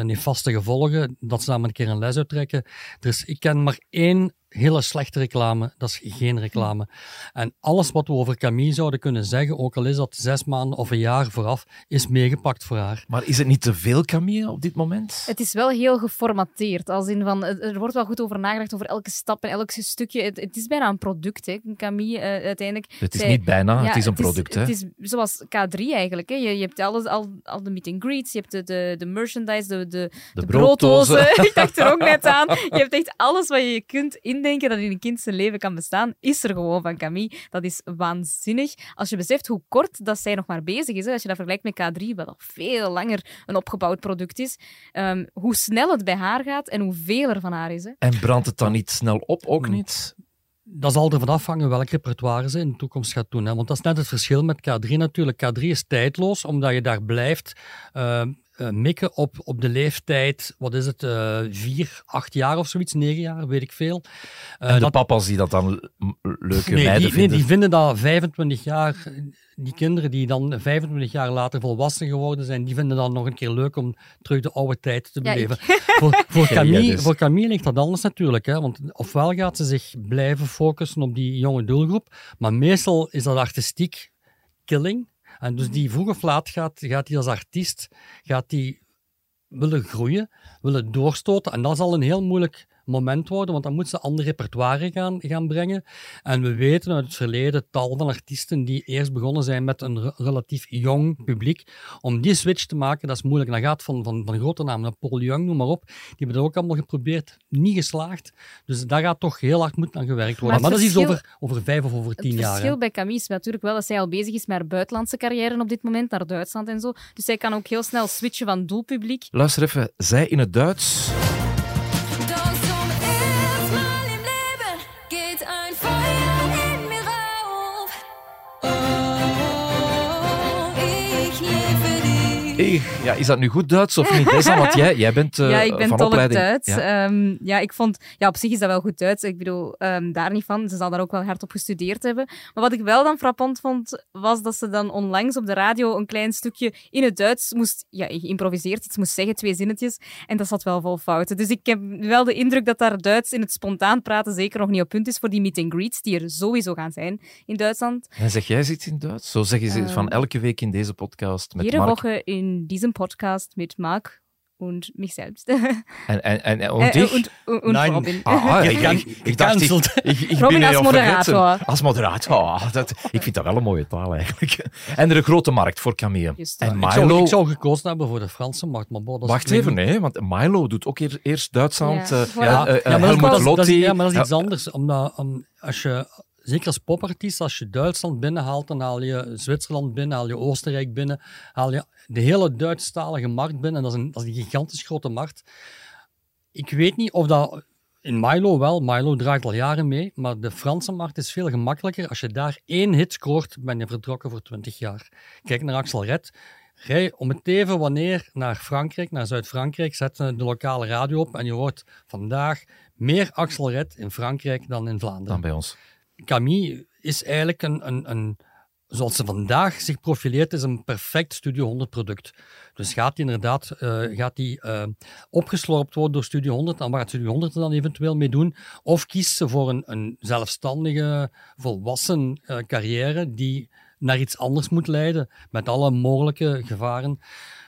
[SPEAKER 3] nefaste gevolgen. Dat ze daar maar een keer een les uittrekken. Dus ik ken maar één hele slechte reclame, dat is geen reclame. En alles wat we over Camille zouden kunnen zeggen, ook al is dat zes maanden of een jaar vooraf, is meegepakt voor haar.
[SPEAKER 1] Maar is het niet te veel Camille op dit moment?
[SPEAKER 2] Het is wel heel geformateerd. Als in van, er wordt wel goed over nagedacht over elke stap en elk stukje. Het, het is bijna een product, hè, Camille, uh, uiteindelijk.
[SPEAKER 1] Het is zij, niet bijna,
[SPEAKER 2] ja,
[SPEAKER 1] het is een product.
[SPEAKER 2] Het
[SPEAKER 1] is,
[SPEAKER 2] hè? het is zoals K3 eigenlijk. Hè. Je, je hebt alles, al, al de meet and greets, je hebt de, de, de merchandise, de, de,
[SPEAKER 1] de,
[SPEAKER 2] de
[SPEAKER 1] brooddozen.
[SPEAKER 2] brooddozen. Ik dacht er ook net aan. Je hebt echt alles wat je kunt indenken dat in een kind zijn leven kan bestaan, is er gewoon van Camille. Dat is waanzinnig. Als je beseft hoe kort dat zij nog maar bezig is, hè, als je dat vergelijkt met K3, wat al veel langer een opgebouwd product is, um, hoe snel het bij haar gaat en hoeveel er van haar is. Hè.
[SPEAKER 1] En brandt het dan niet snel op, ook niet?
[SPEAKER 3] dat zal ervan afhangen welk repertoire ze in de toekomst gaat doen. Hè? Want dat is net het verschil met K3 natuurlijk. K3 is tijdloos, omdat je daar blijft uh, uh, mikken op, op de leeftijd, wat is het, uh, vier, acht jaar of zoiets, negen jaar, weet ik veel.
[SPEAKER 1] en de dat, papa's die dat dan leuke
[SPEAKER 3] nee,
[SPEAKER 1] meiden
[SPEAKER 3] die,
[SPEAKER 1] vinden?
[SPEAKER 3] Nee, die vinden dat 25 jaar, die kinderen die dan 25 jaar later volwassen geworden zijn, die vinden dat nog een keer leuk om terug de oude tijd te
[SPEAKER 2] Ja,
[SPEAKER 3] beleven.
[SPEAKER 2] ik.
[SPEAKER 3] voor, voor, Camille,
[SPEAKER 1] ja, dus.
[SPEAKER 3] voor Camille ligt dat anders natuurlijk. Hè? Want ofwel gaat ze zich blijven focussen op die jonge doelgroep, maar meestal is dat artistiek killing. En dus die vroeg of laat gaat, gaat die als artiest gaat die willen groeien, willen doorstoten. En dat zal een heel moeilijk moment worden, want dan moet ze ander repertoire gaan, gaan brengen. En we weten uit het verleden tal van artiesten die eerst begonnen zijn met een re- relatief jong publiek. Om die switch te maken, dat is moeilijk. Dan gaat van, van, van grote namen, naar Paul Young, noem maar op. Die hebben dat ook allemaal geprobeerd, niet geslaagd. Dus daar gaat toch heel hard moeten aan gewerkt worden.
[SPEAKER 2] Maar
[SPEAKER 3] Maar,
[SPEAKER 2] het
[SPEAKER 3] dat is iets
[SPEAKER 2] verschil-
[SPEAKER 3] over, over vijf of over tien
[SPEAKER 2] Het
[SPEAKER 3] jaar.
[SPEAKER 2] verschil
[SPEAKER 3] hè.
[SPEAKER 2] bij Camille is natuurlijk wel dat zij al bezig is met haar buitenlandse carrière op dit moment, naar Duitsland en zo. Dus zij kan ook heel snel switchen van doelpubliek.
[SPEAKER 1] Luister even, zij in het Duits. Ja, is dat nu goed Duits of niet? Desna, want jij, jij bent eh,
[SPEAKER 2] ja, ik ben
[SPEAKER 1] van
[SPEAKER 2] tolk
[SPEAKER 1] opleiding.
[SPEAKER 2] Duits.
[SPEAKER 1] Ja.
[SPEAKER 2] Ehm, ja, ik vond... Ja, op zich is dat wel goed Duits. Ik bedoel, ehm, daar niet van. Ze zal daar ook wel hard op gestudeerd hebben. Maar wat ik wel dan frappant vond, was dat ze dan onlangs op de radio een klein stukje in het Duits moest... Ja, geïmproviseerd iets moest zeggen, twee zinnetjes. En dat zat wel vol fouten. Dus ik heb wel de indruk dat daar Duits in het spontaan praten zeker nog niet op punt is voor die meet and greets, die er sowieso gaan zijn in Duitsland.
[SPEAKER 1] En zeg jij iets in Duits? Zo zeggen ze
[SPEAKER 2] Eh,
[SPEAKER 1] van elke week in deze podcast met Mark.
[SPEAKER 2] Woche in diesem Podcast mit Marc und mich selbst.
[SPEAKER 1] En, en, en, en und
[SPEAKER 2] Äh,
[SPEAKER 1] dich?
[SPEAKER 2] und, und, und
[SPEAKER 3] Nein.
[SPEAKER 2] Robin.
[SPEAKER 1] Ah, ik, dacht, ik,
[SPEAKER 3] Gecanceld.
[SPEAKER 1] ik, ik
[SPEAKER 2] Robin
[SPEAKER 1] ben
[SPEAKER 2] als moderator.
[SPEAKER 1] vergeten. Als moderator. Ah, dat, ik vind dat wel een mooie taal eigenlijk. En er een grote markt voor Camille. En
[SPEAKER 3] Ik zou,
[SPEAKER 1] Milo...
[SPEAKER 3] ik zou gekozen hebben voor de Franse markt, maar
[SPEAKER 1] Wacht even, nee, want Milo doet ook eer- eerst Duitsland.
[SPEAKER 2] Ja, voilà.
[SPEAKER 3] Ja, ja, maar, dat, is- dat is,
[SPEAKER 1] Lotti.
[SPEAKER 3] ja, maar dat is iets anders. Omdat, om, als je, zeker als popartiest, als je Duitsland binnenhaalt, dan haal je Zwitserland binnen, haal je Oostenrijk binnen, haal je de hele Duitsstalige markt binnen. En dat is een, dat is een gigantisch grote markt. Ik weet niet of dat... In Milo wel, Milo draait al jaren mee, maar de Franse markt is veel gemakkelijker. Als je daar één hit scoort, ben je vertrokken voor 20 jaar. Kijk naar Axel Red. Rij om het even wanneer naar Frankrijk, naar Zuid-Frankrijk, zet de lokale radio op en je hoort vandaag meer Axel Red in Frankrijk dan in Vlaanderen.
[SPEAKER 1] Dan bij ons.
[SPEAKER 3] Camille is eigenlijk een, een, een, zoals ze vandaag zich profileert, is een perfect Studio 100 product. Dus gaat die inderdaad eh, gaat die, eh, opgeslorpt worden door Studio 100 en waar gaat Studio 100 er dan eventueel mee doen? Of kiest ze voor een, een zelfstandige, volwassen eh, carrière die naar iets anders moet leiden, met alle mogelijke gevaren.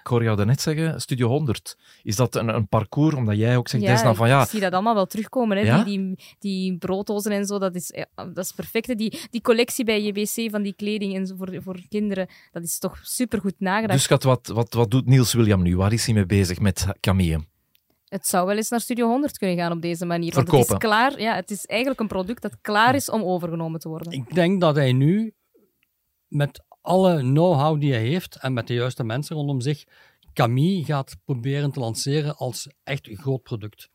[SPEAKER 1] Ik hoor jou daarnet zeggen, Studio 100. Is dat een, een parcours, omdat jij ook zegt,
[SPEAKER 2] Ja,
[SPEAKER 1] Desna, van ja...
[SPEAKER 2] ik zie dat allemaal wel terugkomen. Hè?
[SPEAKER 1] Ja?
[SPEAKER 2] Die, die, die brooddozen en zo, dat is, ja, dat is perfect. hè. Die, die collectie bij JBC van die kleding en zo voor, voor kinderen, dat is toch supergoed nagedacht.
[SPEAKER 1] Dus schat, wat, wat, wat doet Niels William nu? Waar is hij mee bezig met Camille?
[SPEAKER 2] Het zou wel eens naar Studio 100 kunnen gaan op deze manier. Want het is klaar. Ja, het is eigenlijk een product dat klaar is om overgenomen te worden.
[SPEAKER 3] Ik denk dat hij nu, met alle know-how die hij heeft en met de juiste mensen rondom zich, Camille gaat proberen te lanceren als echt een groot product.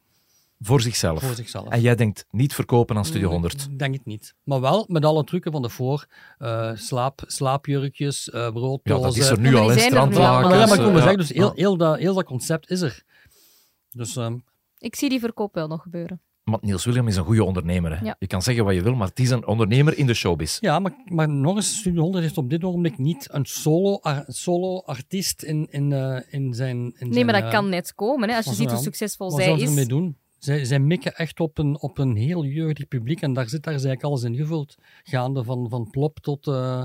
[SPEAKER 1] Voor zichzelf.
[SPEAKER 3] Voor zichzelf.
[SPEAKER 1] En jij denkt niet verkopen aan Studio 100.
[SPEAKER 3] Ik denk het niet. Maar wel met alle trucken van de voor. eh, slaap, slaapjurkjes, eh brooddozen.
[SPEAKER 1] Ja, dat is er nu al, in
[SPEAKER 2] er
[SPEAKER 1] strandlakens.
[SPEAKER 3] Maar ja, maar ik maar zeggen, dus heel, heel, dat, heel dat concept is er. Dus ehm,
[SPEAKER 2] Ik zie die verkoop wel nog gebeuren.
[SPEAKER 1] Maar Niels William is een goede ondernemer. Hè.
[SPEAKER 2] Ja.
[SPEAKER 1] Je kan zeggen wat je wil, maar het is een ondernemer in de showbiz.
[SPEAKER 3] ja, maar, maar nog eens, Studio 100 heeft op dit ogenblik niet een solo, ar- solo artiest in, in, eh, in zijn... In
[SPEAKER 2] Nee,
[SPEAKER 3] zijn,
[SPEAKER 2] maar dat
[SPEAKER 3] eh,
[SPEAKER 2] kan net komen. Hè? Als je
[SPEAKER 3] wat
[SPEAKER 2] ziet hoe succesvol
[SPEAKER 3] Wat
[SPEAKER 2] zij
[SPEAKER 3] zou ze
[SPEAKER 2] is.
[SPEAKER 3] ermee doen? Zij, zij mikken echt op een, op een heel jeugdig publiek en daar zit daar eigenlijk alles in gevuld. Gaande van, van plop tot, eh,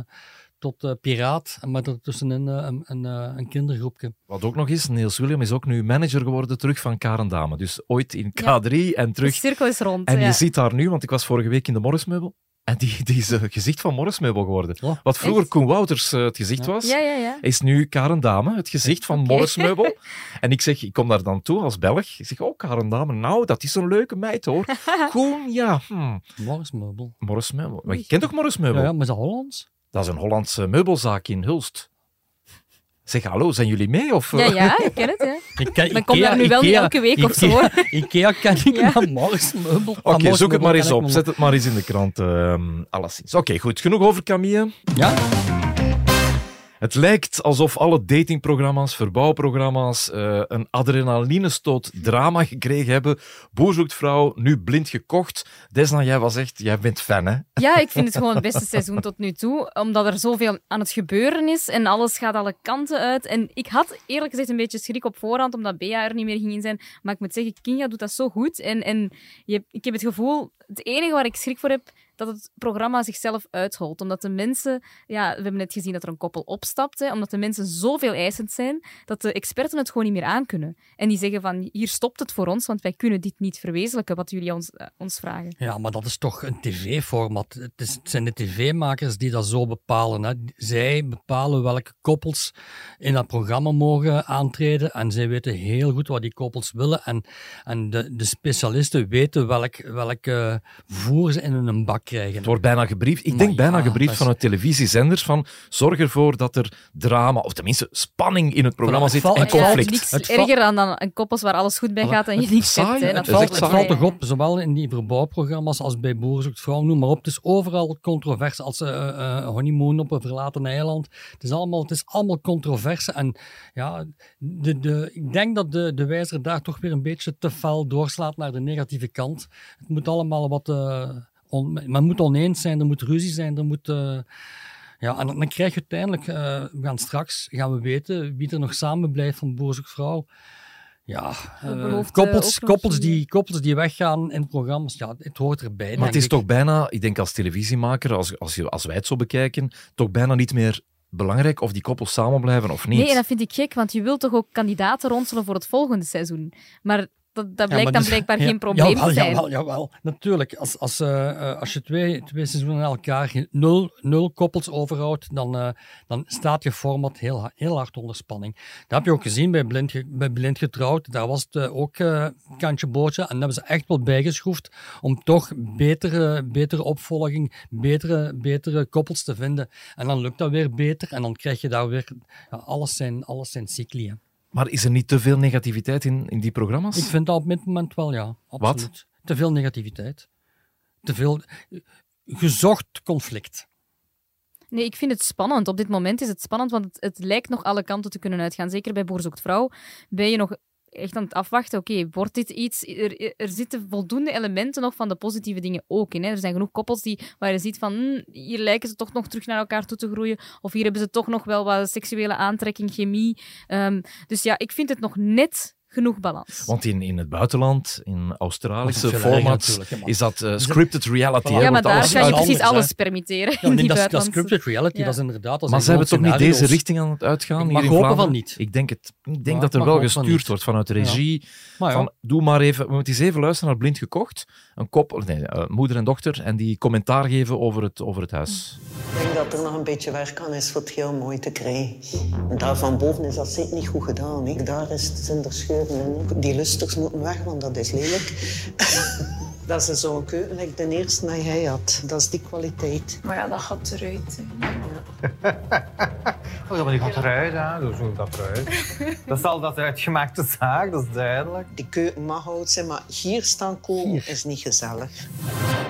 [SPEAKER 3] tot eh, piraat, en met ertussenin eh, een, een, eh, een kindergroepje.
[SPEAKER 1] Wat ook nog is, Niels William is ook nu manager geworden terug van Karen Dame. Dus ooit in K3 en
[SPEAKER 2] De
[SPEAKER 1] terug.
[SPEAKER 2] cirkel is rond.
[SPEAKER 1] En
[SPEAKER 2] ja.
[SPEAKER 1] je ziet daar nu, want ik was vorige week in de Morrismeubel. En die, die is het gezicht van Morrismeubel geworden.
[SPEAKER 3] Oh,
[SPEAKER 1] Wat vroeger
[SPEAKER 2] echt?
[SPEAKER 1] Koen Wouters het gezicht was,
[SPEAKER 2] Ja, ja, ja.
[SPEAKER 1] is nu Karen Dame het gezicht van
[SPEAKER 2] Oké.
[SPEAKER 1] Morrismeubel. En ik zeg, ik kom daar dan toe als Belg. Ik zeg, oh, Karen Dame, nou, dat is een leuke meid hoor. Koen, ja. Hm.
[SPEAKER 3] Morris Meubel.
[SPEAKER 1] Morrismeubel. Maar je kent toch Morrismeubel?
[SPEAKER 3] Ja, ja, maar is dat Hollands?
[SPEAKER 1] Dat is een Hollandse meubelzaak in Hulst. Zeg, hallo, zijn jullie mee? Of,
[SPEAKER 2] Ja,
[SPEAKER 1] eh?
[SPEAKER 2] ja, ik ken het. Hè.
[SPEAKER 3] Ik ken,
[SPEAKER 2] Maar kom daar nu wel niet elke week of zo,
[SPEAKER 3] Ikea,
[SPEAKER 2] hoor.
[SPEAKER 3] Ikea ken ik,
[SPEAKER 2] Ja.
[SPEAKER 3] maar Morris Meubel...
[SPEAKER 1] Oké, zoek het maar eens op. Zet het maar eens in de krant. ehm alleszins. Oké, goed. Genoeg over Camille.
[SPEAKER 3] Ja?
[SPEAKER 1] Het lijkt alsof alle datingprogramma's, verbouwprogramma's eh, een adrenalinestoot drama gekregen hebben. Boer zoekt vrouw, nu blind gekocht. Desna, jij was echt... Jij bent fan, hè?
[SPEAKER 2] Ja, ik vind het gewoon het beste seizoen tot nu toe, omdat er zoveel aan het gebeuren is en alles gaat alle kanten uit. En ik had eerlijk gezegd een beetje schrik op voorhand, omdat Bea er niet meer ging in zijn. Maar ik moet zeggen, Kinga doet dat zo goed. En, en je, ik heb het gevoel, het enige waar ik schrik voor heb, dat het programma zichzelf uitholt. Omdat de mensen, ja, we hebben net gezien dat er een koppel opstapt, omdat de mensen zoveel eisend zijn, dat de experten het gewoon niet meer aankunnen. En die zeggen van, hier stopt het voor ons, want wij kunnen dit niet verwezenlijken, wat jullie ons, eh, ons vragen.
[SPEAKER 3] Ja, maar dat is toch een tv-format. Het, het zijn de tv-makers die dat zo bepalen. Hè. Zij bepalen welke koppels in dat programma mogen aantreden. En zij weten heel goed wat die koppels willen. En, en de, de specialisten weten welk, welk eh, voer ze in hun bak krijgen.
[SPEAKER 1] Het wordt bijna gebriefd. Ik
[SPEAKER 3] Maar
[SPEAKER 1] denk bijna
[SPEAKER 3] ja,
[SPEAKER 1] gebriefd
[SPEAKER 3] is-
[SPEAKER 1] vanuit televisiezenders van zorg ervoor dat er drama, of tenminste spanning in het programma
[SPEAKER 3] Voilà,
[SPEAKER 1] zit en
[SPEAKER 3] het valt-
[SPEAKER 1] conflict.
[SPEAKER 2] Niks
[SPEAKER 3] Het valt-
[SPEAKER 2] erger dan, dan een koppels waar alles goed bij gaat en je niks
[SPEAKER 1] Saai,
[SPEAKER 2] hebt.
[SPEAKER 1] hè?
[SPEAKER 2] Dat
[SPEAKER 1] is
[SPEAKER 3] valt, het valt toch op, zowel in die verbouwprogramma's als bij Boer zoekt vrouw, noem maar op. Het is overal controverse. Als eh eh, honeymoon op een verlaten eiland. Het is allemaal, het is allemaal controverse. En ja, de, de, ik denk dat de, de wijzer daar toch weer een beetje te fel doorslaat naar de negatieve kant. Het moet allemaal wat... eh, on- men moet oneens zijn, er moet ruzie zijn, er moet... eh, ja, en dan, krijg je uiteindelijk, eh, we gaan straks gaan we weten wie er nog samen blijft van Boer zoekt vrouw. Ja, eh, koppels, koppels, die, koppels die weggaan in programma's, ja, het hoort erbij.
[SPEAKER 1] Maar het is
[SPEAKER 3] ik.
[SPEAKER 1] toch bijna, ik denk als televisiemaker, als, als, je, als wij het zo bekijken, toch bijna niet meer belangrijk of die koppels samen blijven of niet.
[SPEAKER 2] Nee, en dat vind ik gek, want je wilt toch ook kandidaten ronselen voor het volgende seizoen. Maar dat, dat blijkt
[SPEAKER 3] maar
[SPEAKER 2] dan
[SPEAKER 3] dus-
[SPEAKER 2] blijkbaar
[SPEAKER 3] ja,
[SPEAKER 2] geen probleem
[SPEAKER 3] jawel,
[SPEAKER 2] te zijn.
[SPEAKER 3] Jawel, jawel, natuurlijk. Als, als, eh, eh, als je twee, twee seizoenen na elkaar nul, nul koppels overhoudt, dan, eh, dan staat je format heel, heel hard onder spanning. Dat heb je ook gezien bij Blind, bij blind Getrouwd. Daar was het eh, ook kantje bootje. En daar hebben ze echt wel bijgeschroefd om toch betere, betere opvolging, betere, betere koppels te vinden. En dan lukt dat weer beter. En dan krijg je daar weer... Ja, alles, zijn, alles zijn cycli. hè.
[SPEAKER 1] Maar is er niet te veel negativiteit in, in die programma's?
[SPEAKER 3] Ik vind dat op dit moment wel, ja. Absoluut. Te veel negativiteit. Te veel eh, gezocht conflict.
[SPEAKER 2] Nee, ik vind het spannend. Op dit moment is het spannend, want het, het lijkt nog alle kanten te kunnen uitgaan. Zeker bij Boer zoekt vrouw ben je nog echt aan het afwachten. Oké, wordt dit iets... Er, er zitten voldoende elementen nog van de positieve dingen ook in. Hè. Er zijn genoeg koppels die, waar je ziet van... hm, hier lijken ze toch nog terug naar elkaar toe te groeien. Of hier hebben ze toch nog wel wat seksuele aantrekking, chemie. Ehm, dus ja, ik vind het nog net genoeg balans.
[SPEAKER 1] Want in, in het buitenland, in Australische formats, is dat scripted reality. hè,
[SPEAKER 2] ja, maar daar kan je precies
[SPEAKER 3] anders,
[SPEAKER 2] alles permitteren.
[SPEAKER 3] Ja,
[SPEAKER 2] in
[SPEAKER 3] nee,
[SPEAKER 2] die
[SPEAKER 3] dat, is, dat scripted reality,
[SPEAKER 2] Ja.
[SPEAKER 3] dat is inderdaad... Dat
[SPEAKER 1] Maar ze
[SPEAKER 3] zijn
[SPEAKER 1] hebben toch niet deze richting aan het uitgaan?
[SPEAKER 3] Ik
[SPEAKER 1] hier
[SPEAKER 3] mag
[SPEAKER 1] in
[SPEAKER 3] hopen van niet.
[SPEAKER 1] Ik denk, het, ik denk
[SPEAKER 3] Ja,
[SPEAKER 1] dat er
[SPEAKER 3] ik
[SPEAKER 1] wel
[SPEAKER 3] van
[SPEAKER 1] gestuurd wordt vanuit de
[SPEAKER 3] Ja.
[SPEAKER 1] regie.
[SPEAKER 3] Maar ja.
[SPEAKER 1] Van, doe maar even, we moeten eens even luisteren naar Blind Gekocht. Een koppel, nee, eh, moeder en dochter, en die commentaar geven over het, over het huis.
[SPEAKER 8] Ik denk dat er nog een beetje werk aan is voor het heel mooi te krijgen. En daar van boven is dat zeker niet goed gedaan. Hè. Daar is het, zijn er scheuren in. Die lusters moeten weg, want dat is lelijk. dat is zo'n keuken, like de eerste die hij had. Dat is die kwaliteit.
[SPEAKER 5] Maar ja, dat gaat eruit.
[SPEAKER 7] Oh, ja, maar die gaat eruit, hè. Dus hoe dat eruit? Dat is al dat uitgemaakte zaak, dat is duidelijk.
[SPEAKER 8] Die keuken mag oud zijn, maar hier staan koken is niet gezellig.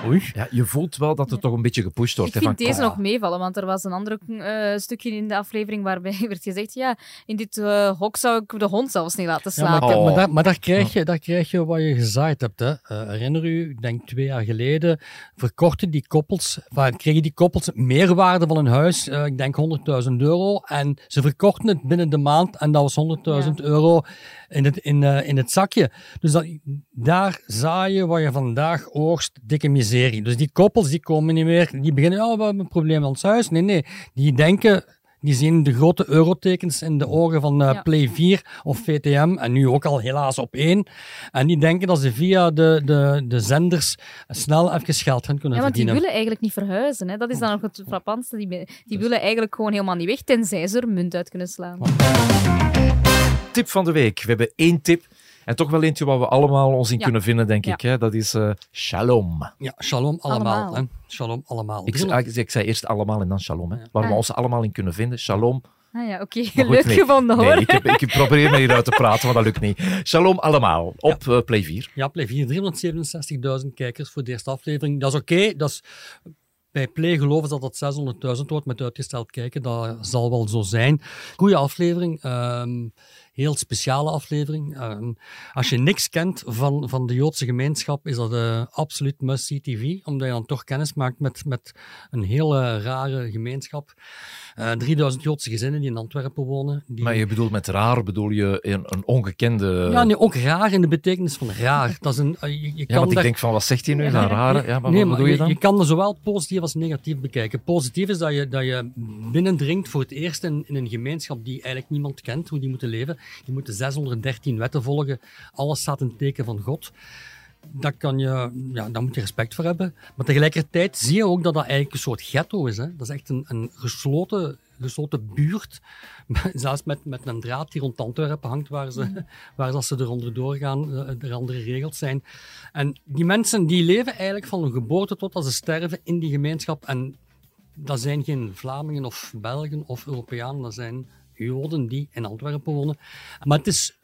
[SPEAKER 1] Oei. Ja, je voelt wel dat er toch een beetje gepusht wordt.
[SPEAKER 2] Ik
[SPEAKER 1] hè,
[SPEAKER 2] vind
[SPEAKER 1] van,
[SPEAKER 2] deze nog meevallen, want er was een ander eh, stukje in de aflevering waarbij werd gezegd, ja, in dit eh, hok zou ik de hond zelfs niet laten
[SPEAKER 3] Ja, maar,
[SPEAKER 2] slapen.
[SPEAKER 3] kijk,
[SPEAKER 1] Oh.
[SPEAKER 3] maar, daar, maar daar, krijg je, daar krijg je wat je gezaaid hebt. Hè. Eh, herinner u, ik denk twee jaar geleden, verkochten die koppels, enfin, kregen die koppels meerwaarde van een huis, eh, ik denk 100.000 euro. En ze verkochten het binnen de maand en dat was 100.000 euro in het, in, eh, in het zakje. Dus dat, daar zaai je wat je vandaag oogst, dikke miserie. Dus die koppels die komen niet meer, die beginnen, oh, we hebben een probleem met ons huis. Nee, nee, die denken... Die zien de grote eurotekens in de ogen van eh,
[SPEAKER 2] Ja.
[SPEAKER 3] Play 4 of VTM en nu ook al helaas op één. En die denken dat ze via de, de, de zenders snel even geld gaan kunnen
[SPEAKER 2] Ja, want die willen eigenlijk niet verhuizen. Hè. Dat is dan nog het frappantste. Die, die willen eigenlijk gewoon helemaal niet weg, tenzij ze er munt uit kunnen slaan.
[SPEAKER 1] Tip van de week. We hebben één tip. En toch wel eentje waar we allemaal ons in
[SPEAKER 2] Ja.
[SPEAKER 1] kunnen vinden, denk
[SPEAKER 2] Ja.
[SPEAKER 1] ik. Hè? Dat is eh, shalom.
[SPEAKER 3] Ja, shalom allemaal.
[SPEAKER 2] Allemaal.
[SPEAKER 3] Hè. Shalom allemaal.
[SPEAKER 1] Ik,
[SPEAKER 3] Drie-
[SPEAKER 1] ik, ik zei eerst allemaal en dan shalom. Hè? Waar we
[SPEAKER 2] Ah.
[SPEAKER 1] ons allemaal in kunnen vinden. Shalom.
[SPEAKER 2] Ah ja, oké.
[SPEAKER 1] Goed,
[SPEAKER 2] Leuk
[SPEAKER 1] nee.
[SPEAKER 2] gevonden hoor.
[SPEAKER 1] Nee, ik, heb, ik probeer me hieruit te praten, maar dat lukt niet. Shalom allemaal. Op eh, Play 4.
[SPEAKER 3] Ja, Play 4, 367.000 kijkers voor de eerste aflevering. Dat is oké. Dat is bij Play geloven ze dat het 600.000 wordt met uitgesteld kijken. Dat zal wel zo zijn. Goeie aflevering. ehm, heel speciale aflevering. Ehm, als je niks kent van, van de Joodse gemeenschap, is dat eh, absoluut must-see TV. Omdat je dan toch kennis maakt met, met een hele rare gemeenschap. Eh 3000 Joodse gezinnen die in Antwerpen wonen. Die...
[SPEAKER 1] Maar je bedoelt met raar, bedoel je een, een ongekende...
[SPEAKER 3] Ja, nee, ook raar in de betekenis van raar. Dat is een, eh, je, je
[SPEAKER 1] Ja,
[SPEAKER 3] kan
[SPEAKER 1] want ik denk van, wat zegt hij nu? Een rare? Ja, maar
[SPEAKER 3] nee,
[SPEAKER 1] wat
[SPEAKER 3] maar
[SPEAKER 1] bedoel je dan?
[SPEAKER 3] Je kan er zowel positief als negatief bekijken. Positief is dat je, dat je binnendringt voor het eerst in, in een gemeenschap die eigenlijk niemand kent, hoe die moeten leven. Die moeten 613 wetten volgen. Alles staat in het teken van God. Dat kan je, ja, daar moet je respect voor hebben. Maar tegelijkertijd zie je ook dat dat eigenlijk een soort ghetto is. Hè. Dat is echt een, een gesloten, gesloten buurt. Zelfs met, met een draad die rond Antwerpen hangt, waar, ze, waar dat ze eronder doorgaan, eh, er andere regels zijn. En die mensen die leven eigenlijk van hun geboorte tot als ze sterven in die gemeenschap. En dat zijn geen Vlamingen of Belgen of Europeanen, dat zijn Joden die in Antwerpen wonen. Maar het is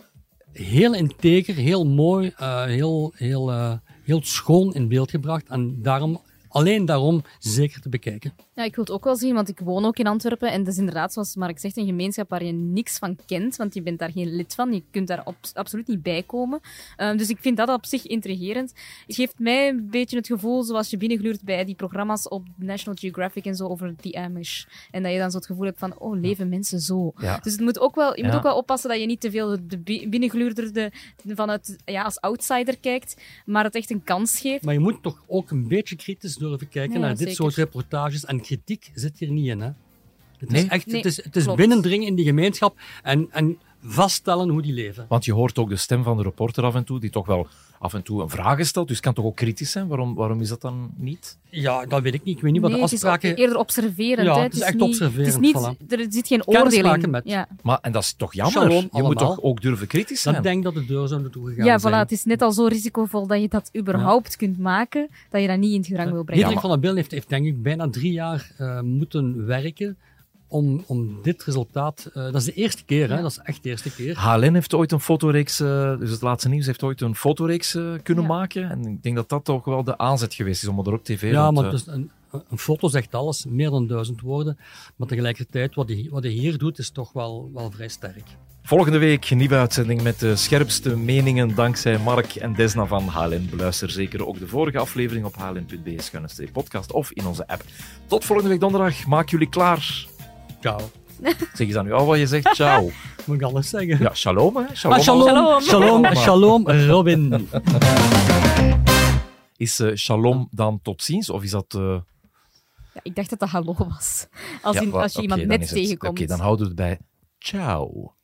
[SPEAKER 3] heel integer, heel mooi, eh, heel, heel, eh, heel schoon in beeld gebracht. En daarom, alleen daarom zeker te bekijken.
[SPEAKER 2] Ja, ik wil het ook wel zien, want ik woon ook in Antwerpen. En dat is inderdaad, zoals Mark zegt, een gemeenschap waar je niks van kent. Want je bent daar geen lid van. Je kunt daar op, absoluut niet bij komen. Ehm, dus ik vind dat op zich intrigerend. Het geeft mij een beetje het gevoel, zoals je binnengluurt bij die programma's op National Geographic en zo over die Amish. En dat je dan zo het gevoel hebt van, oh, leven mensen zo.
[SPEAKER 1] Ja.
[SPEAKER 2] Dus het moet ook wel, je moet ook wel oppassen dat je niet te veel de bi- binnengluurder de, vanuit, ja, als outsider kijkt, maar het echt een kans geeft.
[SPEAKER 3] Maar je moet toch ook een beetje kritisch durven kijken
[SPEAKER 2] Ja,
[SPEAKER 3] naar dit
[SPEAKER 2] zeker.
[SPEAKER 3] soort reportages. En kritiek zit hier niet in. Hè? Het
[SPEAKER 1] Nee?
[SPEAKER 3] is echt
[SPEAKER 2] Nee,
[SPEAKER 3] het is, het is binnendringen in die gemeenschap en, en vaststellen hoe die leven.
[SPEAKER 1] Want je hoort ook de stem van de reporter af en toe, die toch wel af en toe een vraag stelt. Dus het kan toch ook kritisch zijn? Waarom, waarom is dat dan niet?
[SPEAKER 3] Ja, dat weet ik niet. Ik weet niet wat de
[SPEAKER 2] het is
[SPEAKER 3] afspraken...
[SPEAKER 2] eerder observerend.
[SPEAKER 3] Ja,
[SPEAKER 2] hè.
[SPEAKER 3] het is echt
[SPEAKER 2] niet,
[SPEAKER 3] observerend,
[SPEAKER 2] Het is niet,
[SPEAKER 3] voilà.
[SPEAKER 2] Er zit geen
[SPEAKER 3] Kennismaken
[SPEAKER 2] oordeling.
[SPEAKER 3] met.
[SPEAKER 2] Ja.
[SPEAKER 1] Maar, en dat is toch jammer?
[SPEAKER 3] Shalom
[SPEAKER 1] je moet toch ook durven kritisch zijn?
[SPEAKER 3] Dat denk dat de deur zou naartoe gegaan
[SPEAKER 2] Ja,
[SPEAKER 3] zijn.
[SPEAKER 2] voilà. Het is net al zo risicovol dat je dat überhaupt kunt maken, dat je dat niet in het gedrang wil brengen.
[SPEAKER 3] Diederik van der Bill heeft, heeft denk ik bijna drie jaar eh, moeten werken om, om dit resultaat... eh, dat is de eerste keer, hè? dat is echt de eerste keer.
[SPEAKER 1] HLN heeft ooit een fotoreeks, eh, dus het laatste nieuws heeft ooit een fotoreeks eh, kunnen maken. En ik denk dat dat toch wel de aanzet geweest is om er ook tv
[SPEAKER 3] Ja,
[SPEAKER 1] rond,
[SPEAKER 3] maar dus een, een foto zegt alles, meer dan duizend woorden. Maar tegelijkertijd, wat hij, wat hij hier doet, is toch wel, wel vrij sterk.
[SPEAKER 1] Volgende week een nieuwe uitzending met de scherpste meningen dankzij Mark en Desna van HLN. Beluister zeker ook de vorige aflevering op hln.be-podcast of in onze app. Tot volgende week donderdag. Maak jullie klaar.
[SPEAKER 3] Ciao.
[SPEAKER 1] Zeg eens aan u al wat je zegt. Ciao.
[SPEAKER 3] Moet ik alles zeggen?
[SPEAKER 1] Ja, shalom hè.
[SPEAKER 3] Ah, shalom, shalom, shalom, shalom, Robin.
[SPEAKER 1] Is eh, shalom dan tot ziens? Of is dat... eh,
[SPEAKER 2] Ja, ik dacht dat dat hallo was. Als,
[SPEAKER 1] ja,
[SPEAKER 2] in,
[SPEAKER 1] wa-
[SPEAKER 2] als je iemand
[SPEAKER 1] dan
[SPEAKER 2] net tegenkomt.
[SPEAKER 1] Oké, dan houden we het bij ciao.